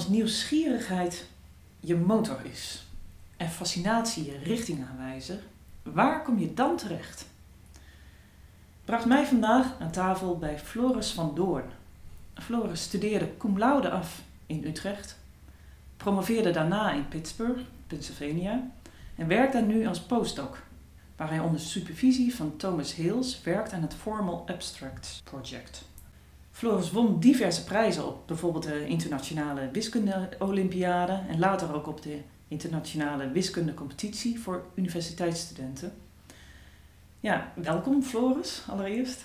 als nieuwsgierigheid je motor is en fascinatie je richtingaanwijzer, waar kom je dan terecht? Bracht mij vandaag aan tafel bij Floris van Doorn. Floris studeerde cum laude af in Utrecht, promoveerde daarna in Pittsburgh, Pennsylvania, en werkt daar nu als postdoc, waar hij onder supervisie van Thomas Hills werkt aan het Formal Abstracts Project. Floris won diverse prijzen op bijvoorbeeld de Internationale Wiskunde-Olympiade en later ook op de Internationale Wiskunde-competitie voor universiteitsstudenten. Ja, welkom Floris, allereerst.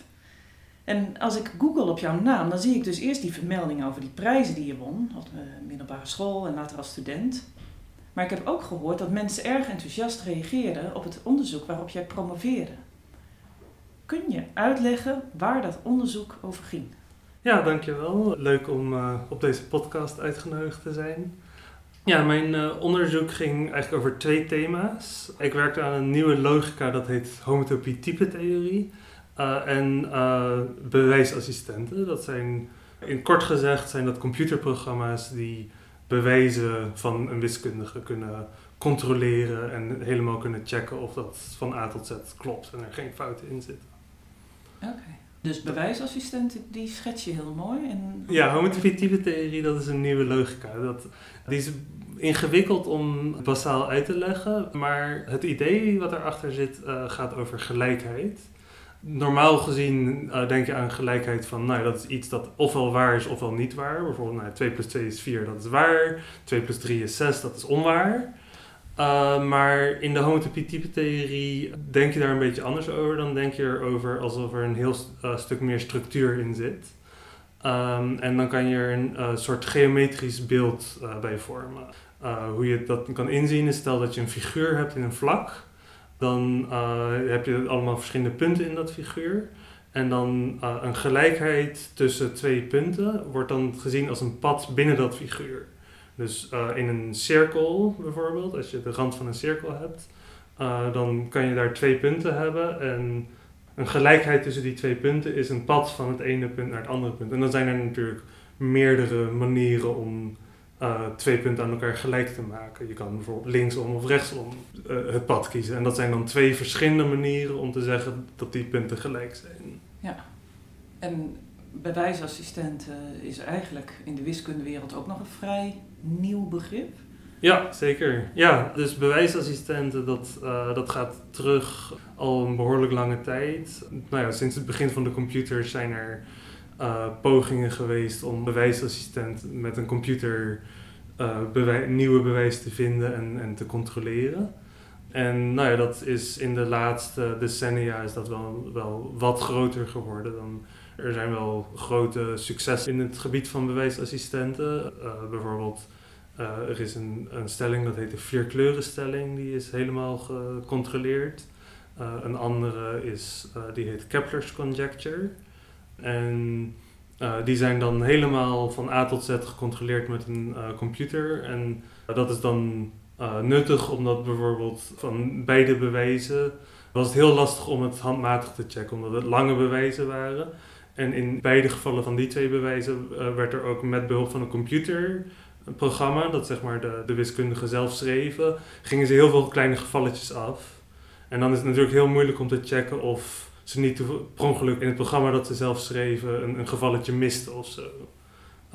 En als ik google op jouw naam, dan zie ik dus eerst die vermelding over die prijzen die je won, op de middelbare school en later als student. Maar ik heb ook gehoord dat mensen erg enthousiast reageerden op het onderzoek waarop jij promoveerde. Kun je uitleggen waar dat onderzoek over ging? Ja, dankjewel. Leuk om uh, op deze podcast uitgenodigd te zijn. Ja, mijn uh, onderzoek ging eigenlijk over twee thema's. Ik werkte aan een nieuwe logica dat heet homotopie-type-theorie. Uh, en bewijsassistenten. Dat zijn, in kort gezegd, zijn dat computerprogramma's die bewijzen van een wiskundige kunnen controleren en helemaal kunnen checken of dat van A tot Z klopt en er geen fouten in zitten. Oké. Dus bewijsassistenten, die schets je heel mooi. En... Ja, homotopie theorie, dat is een nieuwe logica. Dat, die is ingewikkeld om basaal uit te leggen, maar het idee wat erachter zit uh, gaat over gelijkheid. Normaal gezien uh, denk je aan gelijkheid van, nou dat is iets dat ofwel waar is ofwel niet waar. Bijvoorbeeld nou, 2 plus 2 is 4, dat is waar. 2 plus 3 is 6, dat is onwaar. Uh, maar in de homotopie-type-theorie denk je daar een beetje anders over. Dan denk je erover alsof er een heel uh, stuk meer structuur in zit. Um, en dan kan je er een uh, soort geometrisch beeld bij vormen. hoe je dat kan inzien is, stel dat je een figuur hebt in een vlak. Dan heb je allemaal verschillende punten in dat figuur. En dan een gelijkheid tussen twee punten wordt dan gezien als een pad binnen dat figuur. Dus uh, in een cirkel bijvoorbeeld, als je de rand van een cirkel hebt, uh, dan kan je daar twee punten hebben. En een gelijkheid tussen die twee punten is een pad van het ene punt naar het andere punt. En dan zijn er natuurlijk meerdere manieren om uh, twee punten aan elkaar gelijk te maken. Je kan bijvoorbeeld linksom of rechtsom het pad kiezen. En dat zijn dan twee verschillende manieren om te zeggen dat die punten gelijk zijn. Ja, en bewijsassistent is eigenlijk in de wiskundewereld ook nog een vrij nieuw begrip? Ja, zeker. Ja, dus bewijsassistenten, dat, uh, dat gaat terug al een behoorlijk lange tijd. Nou ja, sinds het begin van de computer zijn er uh, pogingen geweest om bewijsassistent met een computer bewij nieuwe bewijs te vinden en, en te controleren. En nou ja, dat is in de laatste decennia is dat wel, wel wat groter geworden. Dan, er zijn wel grote successen in het gebied van bewijsassistenten. bijvoorbeeld uh, er is een, een stelling dat heet de vierkleurenstelling, die is helemaal gecontroleerd. Uh, een andere is, die heet Kepler's conjecture. En die zijn dan helemaal van A tot Z gecontroleerd met een computer. En dat is dan nuttig omdat bijvoorbeeld van beide bewijzen was het heel lastig om het handmatig te checken, omdat het lange bewijzen waren. En in beide gevallen van die twee bewijzen werd er ook met behulp van een computer een programma, dat zeg maar de, de wiskundigen zelf schreven, gingen ze heel veel kleine gevalletjes af. En dan is het natuurlijk heel moeilijk om te checken of ze niet per ongeluk in het programma dat ze zelf schreven een, een gevalletje misten of zo.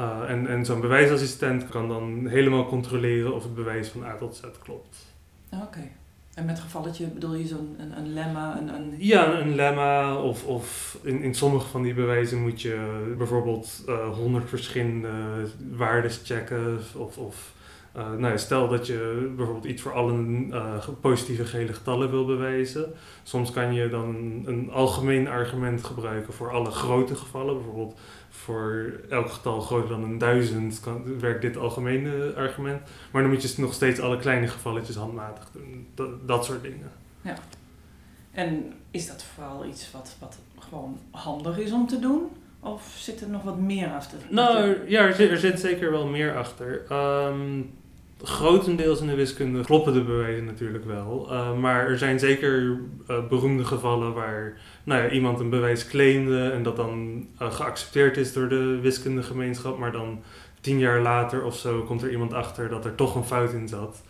Uh, en en zo'n bewijsassistent kan dan helemaal controleren of het bewijs van A tot Z klopt. Oké. En met gevalletje bedoel je zo'n een, een lemma? Een, een... Ja, een lemma. Of, of in, in sommige van die bewijzen moet je bijvoorbeeld uh, honderd verschillende waardes checken. Of, of uh, nou stel dat je bijvoorbeeld iets voor alle uh, positieve gele getallen wil bewijzen. Soms kan je dan een algemeen argument gebruiken voor alle grote gevallen. Bijvoorbeeld voor elk getal groter dan een duizend kan, werkt dit algemene argument. Maar dan moet je nog steeds alle kleine gevalletjes handmatig doen. Dat, dat soort dingen. Ja. En is dat vooral iets wat, wat gewoon handig is om te doen? Of zit er nog wat meer achter? Nou, ja, er zit, er zit zeker wel meer achter. Um, grotendeels in de wiskunde kloppen de bewijzen natuurlijk wel. Uh, maar er zijn zeker uh, beroemde gevallen waar nou ja, iemand een bewijs claimde en dat dan uh, geaccepteerd is door de wiskundegemeenschap, maar dan tien jaar later of zo komt er iemand achter dat er toch een fout in zat.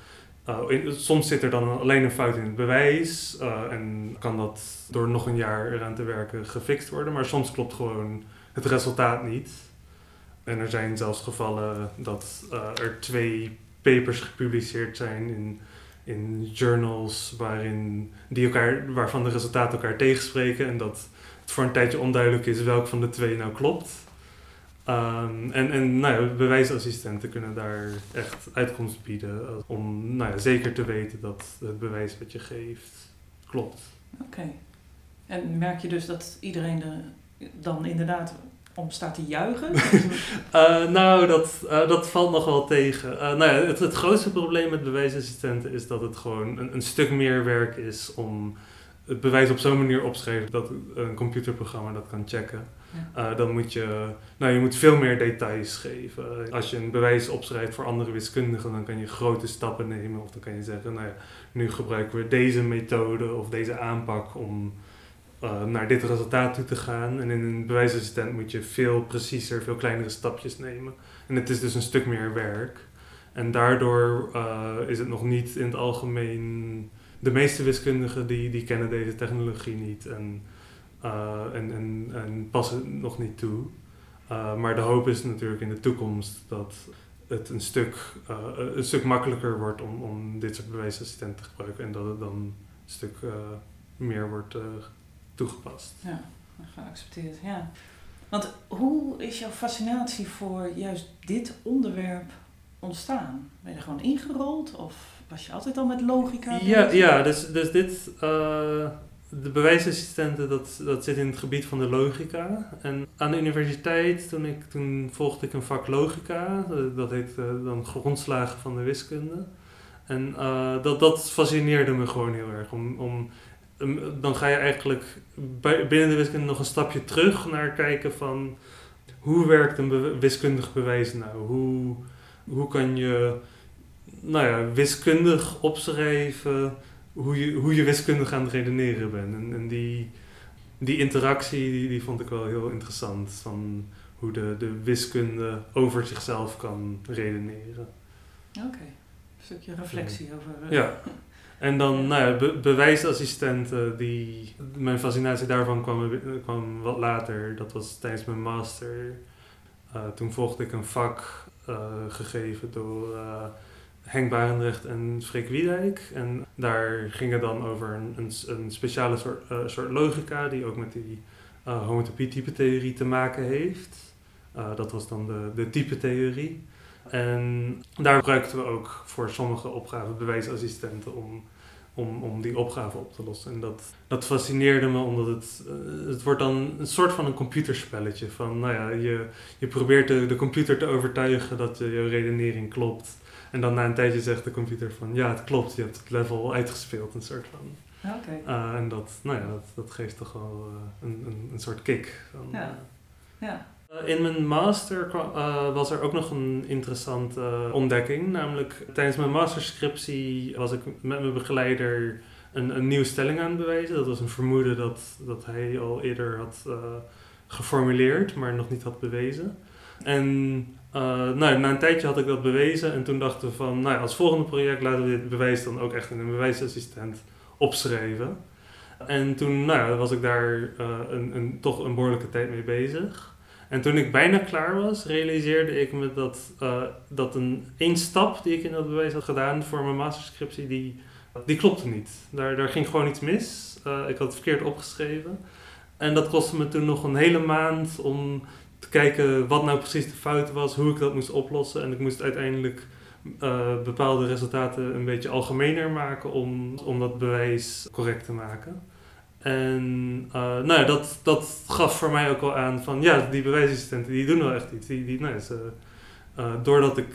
Soms zit er dan alleen een fout in het bewijs en kan dat door nog een jaar eraan te werken gefixt worden, maar soms klopt gewoon het resultaat niet. En er zijn zelfs gevallen dat er twee papers gepubliceerd zijn in, in journals waarin die elkaar, waarvan de resultaten elkaar tegenspreken en dat het voor een tijdje onduidelijk is welk van de twee nou klopt. Um, en en nou bewijsassistenten kunnen daar echt uitkomst bieden om nou ja, zeker te weten dat het bewijs wat je geeft klopt. Oké. En merk je dus dat iedereen er dan inderdaad om staat te juichen? uh, nou, dat, uh, dat valt nog wel tegen. Uh, nou ja, het, het grootste probleem met bewijsassistenten is dat het gewoon een, een stuk meer werk is om het bewijs op zo'n manier opschrijven dat een computerprogramma dat kan checken. Ja. Dan moet je, nou, je moet veel meer details geven. Als je een bewijs opschrijft voor andere wiskundigen, dan kan je grote stappen nemen. Of dan kan je zeggen, nou ja, nu gebruiken we deze methode of deze aanpak om uh, naar dit resultaat toe te gaan. En in een bewijsassistent moet je veel preciezer, veel kleinere stapjes nemen. En het is dus een stuk meer werk. En daardoor uh, is het nog niet in het algemeen. De meeste wiskundigen die, die kennen deze technologie niet en, uh, en, en, en passen nog niet toe. maar de hoop is natuurlijk in de toekomst dat het een stuk, een stuk makkelijker wordt om, om dit soort bewijsassistenten te gebruiken en dat het dan een stuk meer wordt toegepast. Ja, geaccepteerd, ja. Want hoe is jouw fascinatie voor juist dit onderwerp ontstaan? Ben je er gewoon ingerold of was je altijd al met logica? Ja, ja dus, dus dit, uh, de bewijsassistenten, dat, dat zit in het gebied van de logica. En aan de universiteit, toen, ik, toen volgde ik een vak logica, eh, dat heet uh, dan grondslagen van de wiskunde. En uh, dat, dat fascineerde me gewoon heel erg, om, om dan ga je eigenlijk binnen de wiskunde nog een stapje terug naar kijken van hoe werkt een wiskundig bewijs nou? Hoe, hoe kan je nou ja, wiskundig opschrijven hoe je, hoe je wiskundig aan het redeneren bent? En, en die, die interactie die, die vond ik wel heel interessant. Van hoe de, de wiskunde over zichzelf kan redeneren. Oké, een stukje reflectie over. Uh, ja. En dan, nou ja, be bewijsassistenten, die, mijn fascinatie daarvan kwam, kwam wat later. Dat was tijdens mijn master. Uh, toen volgde ik een vak uh, gegeven door uh, Henk Barendrecht en Freek Wiedijk. En daar ging het dan over een, een, een speciale soort, soort logica die ook met die homotopie-type-theorie te maken heeft. dat was dan de, de type-theorie. En daar gebruikten we ook voor sommige opgaven bewijsassistenten om, om, om die opgave op te lossen. En dat, dat fascineerde me omdat het, uh, het wordt dan een soort van een computerspelletje. Van, nou ja, je, je probeert de, de computer te overtuigen dat je, je redenering klopt. En dan na een tijdje zegt de computer van, ja het klopt, je hebt het level uitgespeeld, een soort van. Okay. Uh, en dat, nou ja, dat, dat geeft toch wel uh, een, een, een soort kick. Van, ja. ja. Eh, in mijn master uh, was er ook nog een interessante uh, ontdekking. Namelijk tijdens mijn masterscriptie was ik met mijn begeleider een, een nieuwe stelling aan het bewijzen. Dat was een vermoeden dat, dat hij al eerder had geformuleerd, maar nog niet had bewezen. En nou, na een tijdje had ik dat bewezen en toen dachten we van, nou, als volgende project laten we dit bewijs dan ook echt in een bewijsassistent opschrijven. En toen nou, was ik daar een, een, toch een behoorlijke tijd mee bezig. En toen ik bijna klaar was, realiseerde ik me dat, uh, dat een één stap die ik in dat bewijs had gedaan voor mijn masterscriptie, die, die klopte niet. Daar, daar ging gewoon iets mis. Uh, ik had het verkeerd opgeschreven. En dat kostte me toen nog een hele maand om te kijken wat nou precies de fout was, hoe ik dat moest oplossen. En ik moest uiteindelijk uh, bepaalde resultaten een beetje algemener maken om, om dat bewijs correct te maken. En uh, nou ja, dat, dat gaf voor mij ook wel aan van ja, die bewijsassistenten die doen wel echt iets. Die, die, nou, ze, uh, doordat ik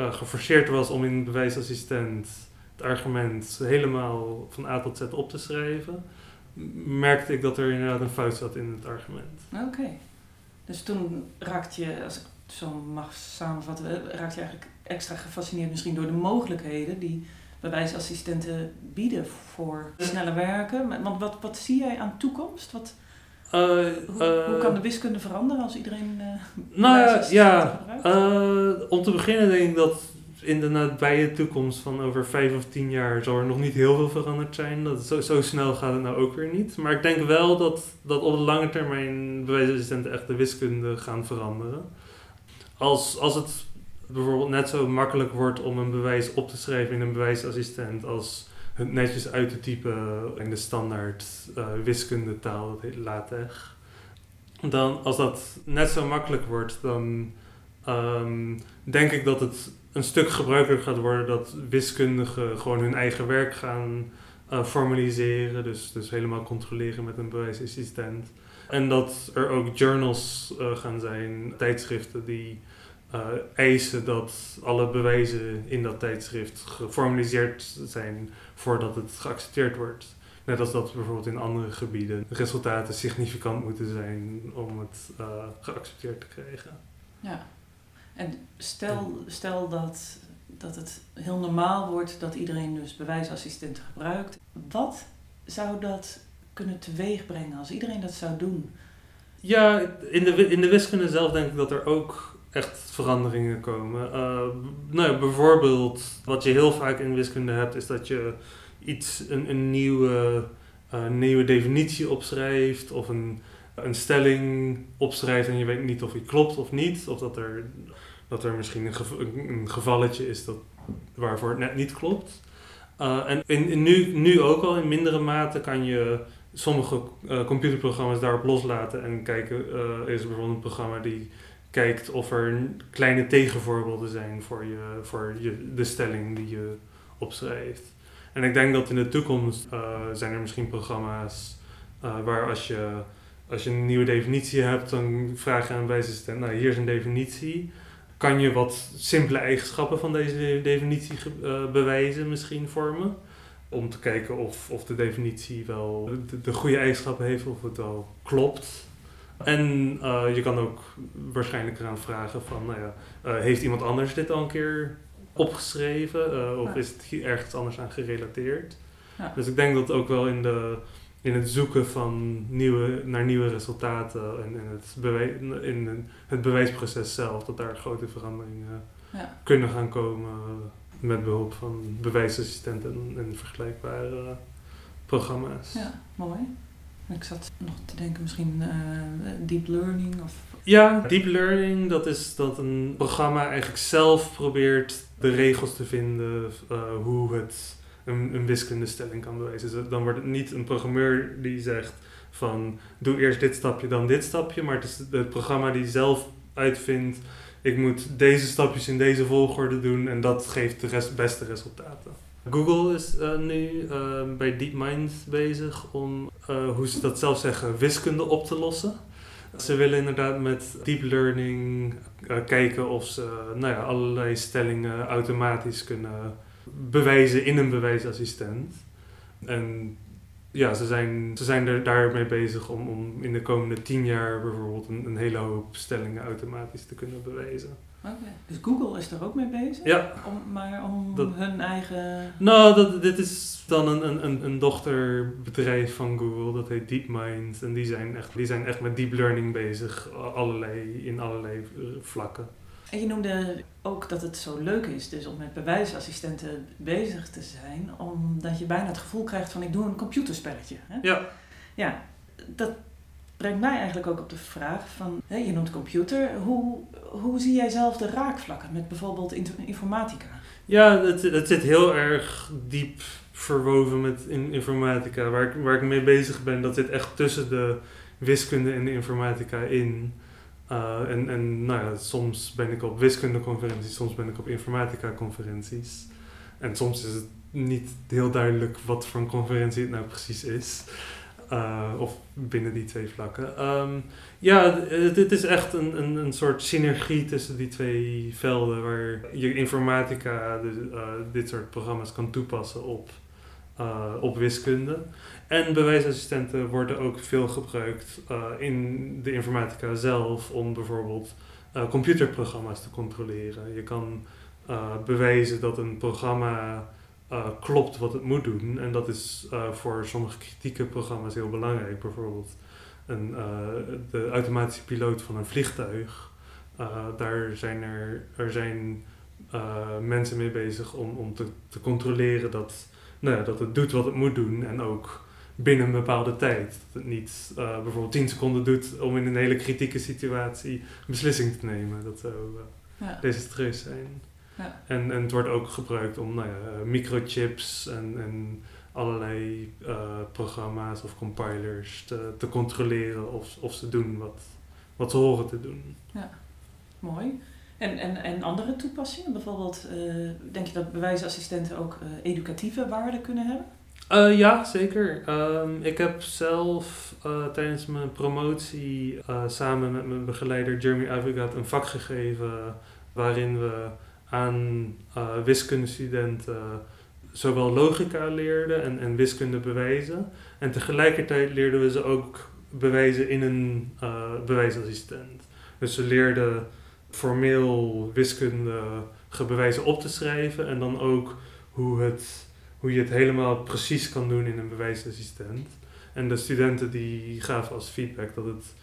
uh, geforceerd was om in bewijsassistent het argument helemaal van A tot Z op te schrijven, merkte ik dat er inderdaad een fout zat in het argument. Oké. Dus toen raakte je, als ik zo mag samenvatten, raakte je eigenlijk extra gefascineerd misschien door de mogelijkheden die bewijsassistenten bieden voor sneller werken? Want wat, wat zie jij aan toekomst? Wat... Uh, hoe, hoe, kan de wiskunde veranderen als iedereen. Uh, nou ja, ja om te beginnen denk ik dat in de nabije toekomst van over vijf of tien jaar zal er nog niet heel veel veranderd zijn. Dat zo, zo snel gaat het nou ook weer niet. Maar ik denk wel dat, dat op de lange termijn bewijsassistenten echt de wiskunde gaan veranderen. Als, als het bijvoorbeeld net zo makkelijk wordt om een bewijs op te schrijven in een bewijsassistent als het netjes uit te typen in de standaard uh, wiskundetaal, dat heet LaTeX. Dan, als dat net zo makkelijk wordt, dan um, denk ik dat het een stuk gebruikelijker gaat worden dat wiskundigen gewoon hun eigen werk gaan uh, formaliseren. Dus, dus helemaal controleren met een bewijsassistent. En dat er ook journals uh, gaan zijn, tijdschriften die uh, eisen dat alle bewijzen in dat tijdschrift geformaliseerd zijn voordat het geaccepteerd wordt. Net als dat bijvoorbeeld in andere gebieden resultaten significant moeten zijn om het geaccepteerd te krijgen. Ja. En stel, stel dat, dat het heel normaal wordt dat iedereen dus bewijsassistenten gebruikt. Wat zou dat kunnen teweegbrengen als iedereen dat zou doen? Ja, in de, in de wiskunde zelf denk ik dat er ook echt veranderingen komen. Uh, nou bijvoorbeeld, wat je heel vaak in wiskunde hebt, is dat je iets, een, een nieuwe, uh, nieuwe definitie opschrijft of een, een stelling opschrijft en je weet niet of die klopt of niet. Of dat er dat er misschien een, een gevalletje is dat, waarvoor het net niet klopt. Uh, en in, nu, nu ook al in mindere mate kan je sommige computerprogramma's daarop loslaten en kijken, is er bijvoorbeeld een programma die kijkt of er kleine tegenvoorbeelden zijn voor, je, voor je, de stelling die je opschrijft. En ik denk dat in de toekomst zijn er misschien programma's waar als je, als je een nieuwe definitie hebt, dan vraag je aan wijze nou hier is een definitie kan je wat simpele eigenschappen van deze definitie uh, bewijzen, misschien vormen. Om te kijken of, of de definitie wel de, de goede eigenschappen heeft, of het wel klopt. En uh, je kan ook waarschijnlijk eraan vragen van, nou ja, uh, heeft iemand anders dit al een keer opgeschreven? of is het ergens anders aan gerelateerd? Ja. Dus ik denk dat ook wel in de in het zoeken van nieuwe, naar nieuwe resultaten en in het, in het bewijsproces zelf, dat daar grote veranderingen ja. kunnen gaan komen met behulp van bewijsassistenten en, vergelijkbare programma's. Ja, mooi. Ik zat nog te denken, misschien uh, deep learning of... Ja, deep learning, dat is dat een programma eigenlijk zelf probeert de regels te vinden, uh, hoe het een, een wiskundestelling kan bewijzen. Dus dan wordt het niet een programmeur die zegt van doe eerst dit stapje, dan dit stapje. Maar het is het programma die zelf uitvindt, ik moet deze stapjes in deze volgorde doen en dat geeft de rest, beste resultaten. Google is uh, nu uh, bij DeepMind bezig om, uh, hoe ze dat zelf zeggen, wiskunde op te lossen. Ze willen inderdaad met deep learning kijken of ze nou ja, allerlei stellingen automatisch kunnen bewijzen in een bewijsassistent. En ja, ze zijn, ze zijn er daarmee bezig om, om in de komende tien jaar bijvoorbeeld een hele hoop stellingen automatisch te kunnen bewijzen. Oké, dus Google is er ook mee bezig? Ja. Om, maar om hun eigen... Nou, dat, dit is dan een, een, een dochterbedrijf van Google, dat heet DeepMind. En die zijn echt, die zijn echt met deep learning bezig, allerlei, in allerlei vlakken. En je noemde ook dat het zo leuk is dus om met bewijsassistenten bezig te zijn, omdat je bijna het gevoel krijgt van ik doe een computerspelletje. Hè? Ja. Ja, dat brengt mij eigenlijk ook op de vraag van, je noemt computer, hoe, hoe zie jij zelf de raakvlakken met bijvoorbeeld informatica? Ja, het, het zit heel erg diep verwoven met in informatica. Waar ik, waar ik mee bezig ben, dat zit echt tussen de wiskunde en de informatica in. Uh, en en nou ja, soms ben ik op wiskundeconferenties, soms ben ik op informatica-conferenties. En soms is het niet heel duidelijk wat voor een conferentie het nou precies is. Uh, of binnen die twee vlakken. Um, ja, dit is echt een, een, een soort synergie tussen die twee velden waar je informatica, uh, dit soort programma's kan toepassen op, op wiskunde. En bewijsassistenten worden ook veel gebruikt in de informatica zelf om bijvoorbeeld computerprogramma's te controleren. Je kan bewijzen dat een programma klopt wat het moet doen. En dat is voor sommige kritieke programma's heel belangrijk. Bijvoorbeeld een, de automatische piloot van een vliegtuig. daar zijn er, er zijn mensen mee bezig om, om te, te controleren dat, nou ja, dat het doet wat het moet doen en ook binnen een bepaalde tijd. Dat het niet bijvoorbeeld 10 seconden doet om in een hele kritieke situatie een beslissing te nemen. Dat zou ja. desastreus zijn. Ja. En, en het wordt ook gebruikt om nou ja, microchips en, en allerlei uh, programma's of compilers te, te controleren of, of ze doen wat, wat ze horen te doen. Ja, mooi. En, en, en andere toepassingen? Bijvoorbeeld, denk je dat bewijsassistenten ook educatieve waarde kunnen hebben? Uh, ja, zeker. Um, ik heb zelf uh, tijdens mijn promotie uh, samen met mijn begeleider Jeremy Avigat een vak gegeven waarin we aan wiskundestudenten zowel logica leerden en, en wiskunde bewijzen. En tegelijkertijd leerden we ze ook bewijzen in een bewijsassistent. Dus ze leerden formeel wiskundige bewijzen op te schrijven en dan ook hoe het hoe je het helemaal precies kan doen in een bewijsassistent. En de studenten die gaven als feedback dat het,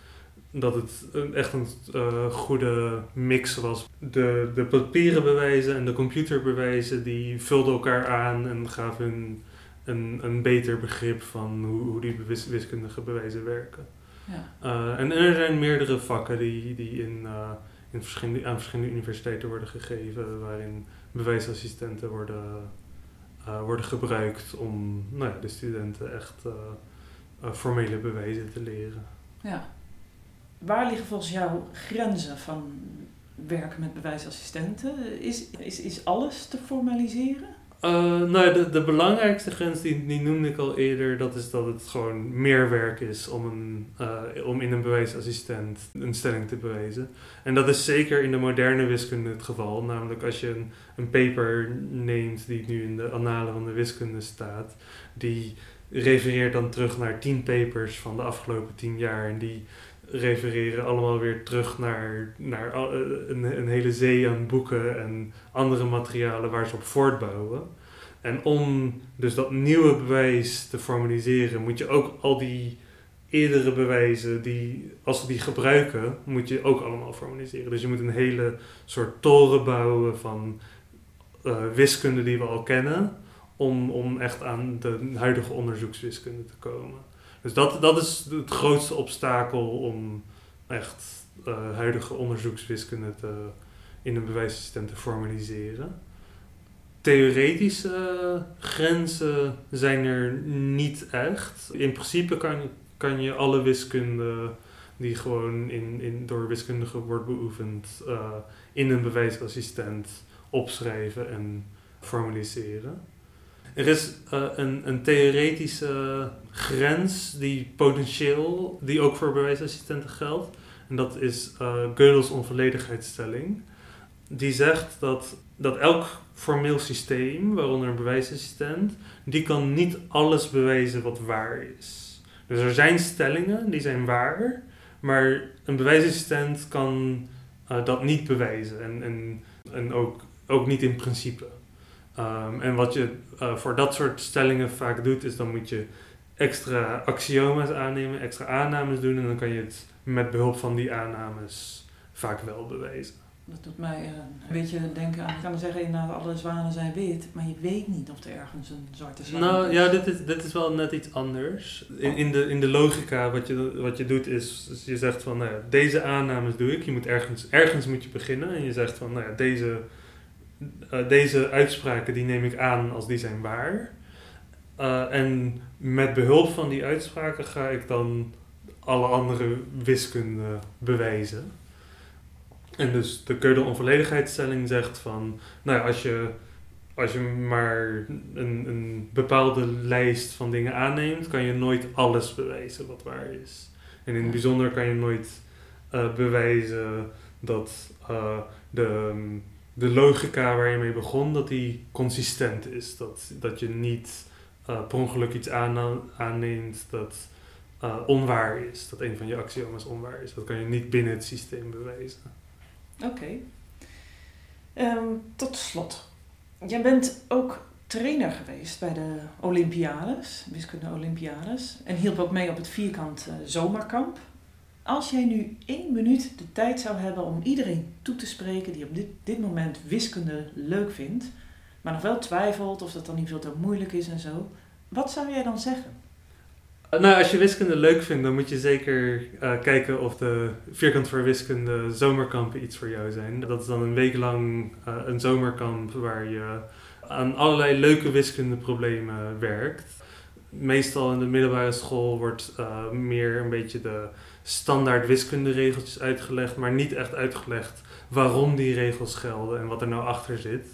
dat het echt een uh, goede mix was. De, de papieren bewijzen en de computerbewijzen die vulden elkaar aan en gaven hun een, een beter begrip van hoe, hoe die wiskundige bewijzen werken. Ja. Uh, en, er zijn meerdere vakken die, die in, uh, in verschillende, aan verschillende universiteiten worden gegeven, waarin bewijsassistenten worden worden gebruikt om nou ja, de studenten echt formele bewijzen te leren. Ja. Waar liggen volgens jou grenzen van werken met bewijsassistenten? Is, is, is alles te formaliseren? Uh, nou, de, de belangrijkste grens, die, die noemde ik al eerder, dat is dat het gewoon meer werk is om, een, uh, om in een bewijsassistent een stelling te bewijzen. En dat is zeker in de moderne wiskunde het geval. Namelijk als je een, een paper neemt die nu in de annalen van de wiskunde staat, die refereert dan terug naar tien papers van de afgelopen tien jaar. En die refereren allemaal weer terug naar, naar eh, een, een hele zee aan boeken en andere materialen waar ze op voortbouwen. En om dus dat nieuwe bewijs te formaliseren, moet je ook al die eerdere bewijzen, die, als we die gebruiken, moet je ook allemaal formaliseren. Dus je moet een hele soort toren bouwen van uh, wiskunde die we al kennen, om, om echt aan de huidige onderzoekswiskunde te komen. Dus dat, dat is het grootste obstakel om echt uh, huidige onderzoekswiskunde te, in een bewijssysteem te formaliseren. Theoretische grenzen zijn er niet echt. In principe kan, kan je alle wiskunde die gewoon in, in, door wiskundigen wordt beoefend uh, in een bewijsassistent opschrijven en formaliseren. Er is uh, een, een theoretische grens die potentieel, die ook voor bewijsassistenten geldt. En dat is uh, Gödel's onvolledigheidsstelling. Die zegt dat, dat elk formeel systeem, waaronder een bewijsassistent, die kan niet alles bewijzen wat waar is. Dus er zijn stellingen die zijn waar, maar een bewijsassistent kan uh, dat niet bewijzen. En, en, en ook, ook niet in principe. Um, en wat je uh, voor dat soort stellingen vaak doet, is dan moet je extra axioma's aannemen, extra aannames doen en dan kan je het met behulp van die aannames vaak wel bewijzen. Dat doet mij uh, een beetje denken aan, ik kan zeggen, nou, alle zwanen zijn wit, maar je weet niet of er ergens een zwarte zwaan nou, is. Nou ja, dit is, dit is wel net iets anders. In, in, de, in de logica, wat je, wat je doet is, je zegt van, nou ja, deze aannames doe ik. Je moet ergens, ergens moet je beginnen en je zegt van, nou ja, deze uh, deze uitspraken die neem ik aan als die zijn waar. Uh, en met behulp van die uitspraken ga ik dan alle andere wiskunde bewijzen. En dus de Gödel-onvolledigheidsstelling zegt van, nou ja, als je, als je maar een, een bepaalde lijst van dingen aanneemt, kan je nooit alles bewijzen wat waar is. En in het bijzonder kan je nooit uh, bewijzen dat de, de logica waar je mee begon, dat die consistent is. Dat, dat je niet uh, per ongeluk iets aanneemt dat uh, onwaar is. Dat een van je axioma's onwaar is. Dat kan je niet binnen het systeem bewijzen. Oké. Ehm, tot slot. Jij bent ook trainer geweest bij de Olympiades, wiskunde Olympiades. En hielp ook mee op het vierkant uh, zomerkamp. Als jij nu één minuut de tijd zou hebben om iedereen toe te spreken die op dit, dit moment wiskunde leuk vindt, maar nog wel twijfelt of dat dan niet veel te moeilijk is en zo, wat zou jij dan zeggen? Nou, als je wiskunde leuk vindt, dan moet je zeker uh, kijken of de vierkant voor wiskunde zomerkampen iets voor jou zijn. Dat is dan een week lang uh, een zomerkamp waar je aan allerlei leuke wiskundeproblemen werkt. Meestal in de middelbare school wordt meer een beetje de standaard wiskunderegeltjes uitgelegd, maar niet echt uitgelegd waarom die regels gelden en wat er nou achter zit.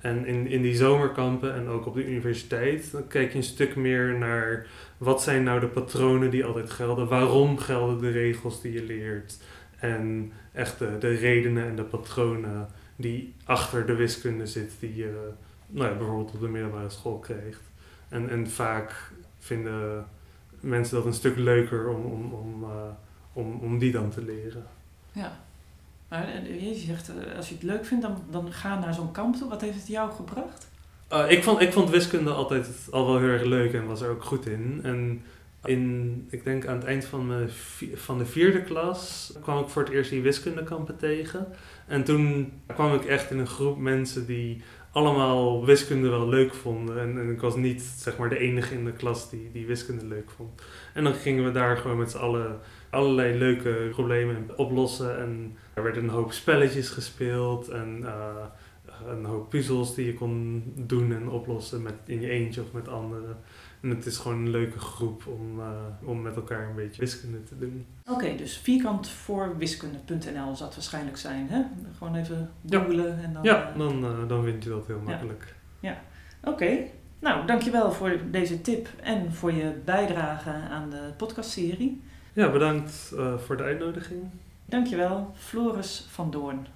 En in, in die zomerkampen en ook op de universiteit, dan kijk je een stuk meer naar wat zijn nou de patronen die altijd gelden, waarom gelden de regels die je leert en echt de, de redenen en de patronen die achter de wiskunde zit die je nou ja, bijvoorbeeld op de middelbare school krijgt. En, en vaak vinden mensen dat een stuk leuker om, om, om, uh, om, om die dan te leren. Ja, maar je zegt, eh, als je het leuk vindt, dan, dan ga naar zo'n kamp toe. Wat heeft het jou gebracht? Uh, ik, vond, ik vond wiskunde altijd al wel heel erg leuk en was er ook goed in. En in, ik denk aan het eind van, mijn, van de vierde klas kwam ik voor het eerst die wiskundekampen tegen. En toen kwam ik echt in een groep mensen die allemaal wiskunde wel leuk vonden. En, en, ik was niet zeg maar de enige in de klas die, die wiskunde leuk vond. En dan gingen we daar gewoon met z'n allen allerlei leuke problemen oplossen. En er werden een hoop spelletjes gespeeld en uh, een hoop puzzels die je kon doen en oplossen met, in je eentje of met anderen. En het is gewoon een leuke groep om, uh, om met elkaar een beetje wiskunde te doen. Oké, dus vierkant voor wiskunde.nl zal het waarschijnlijk zijn, hè? Gewoon even googlen ja. en dan... Ja, dan, uh, dan vind je dat heel makkelijk. Ja, ja. oké. Okay. Nou, dankjewel voor deze tip en voor je bijdrage aan de podcastserie. Ja, bedankt uh, voor de uitnodiging. Dankjewel, Floris van Doorn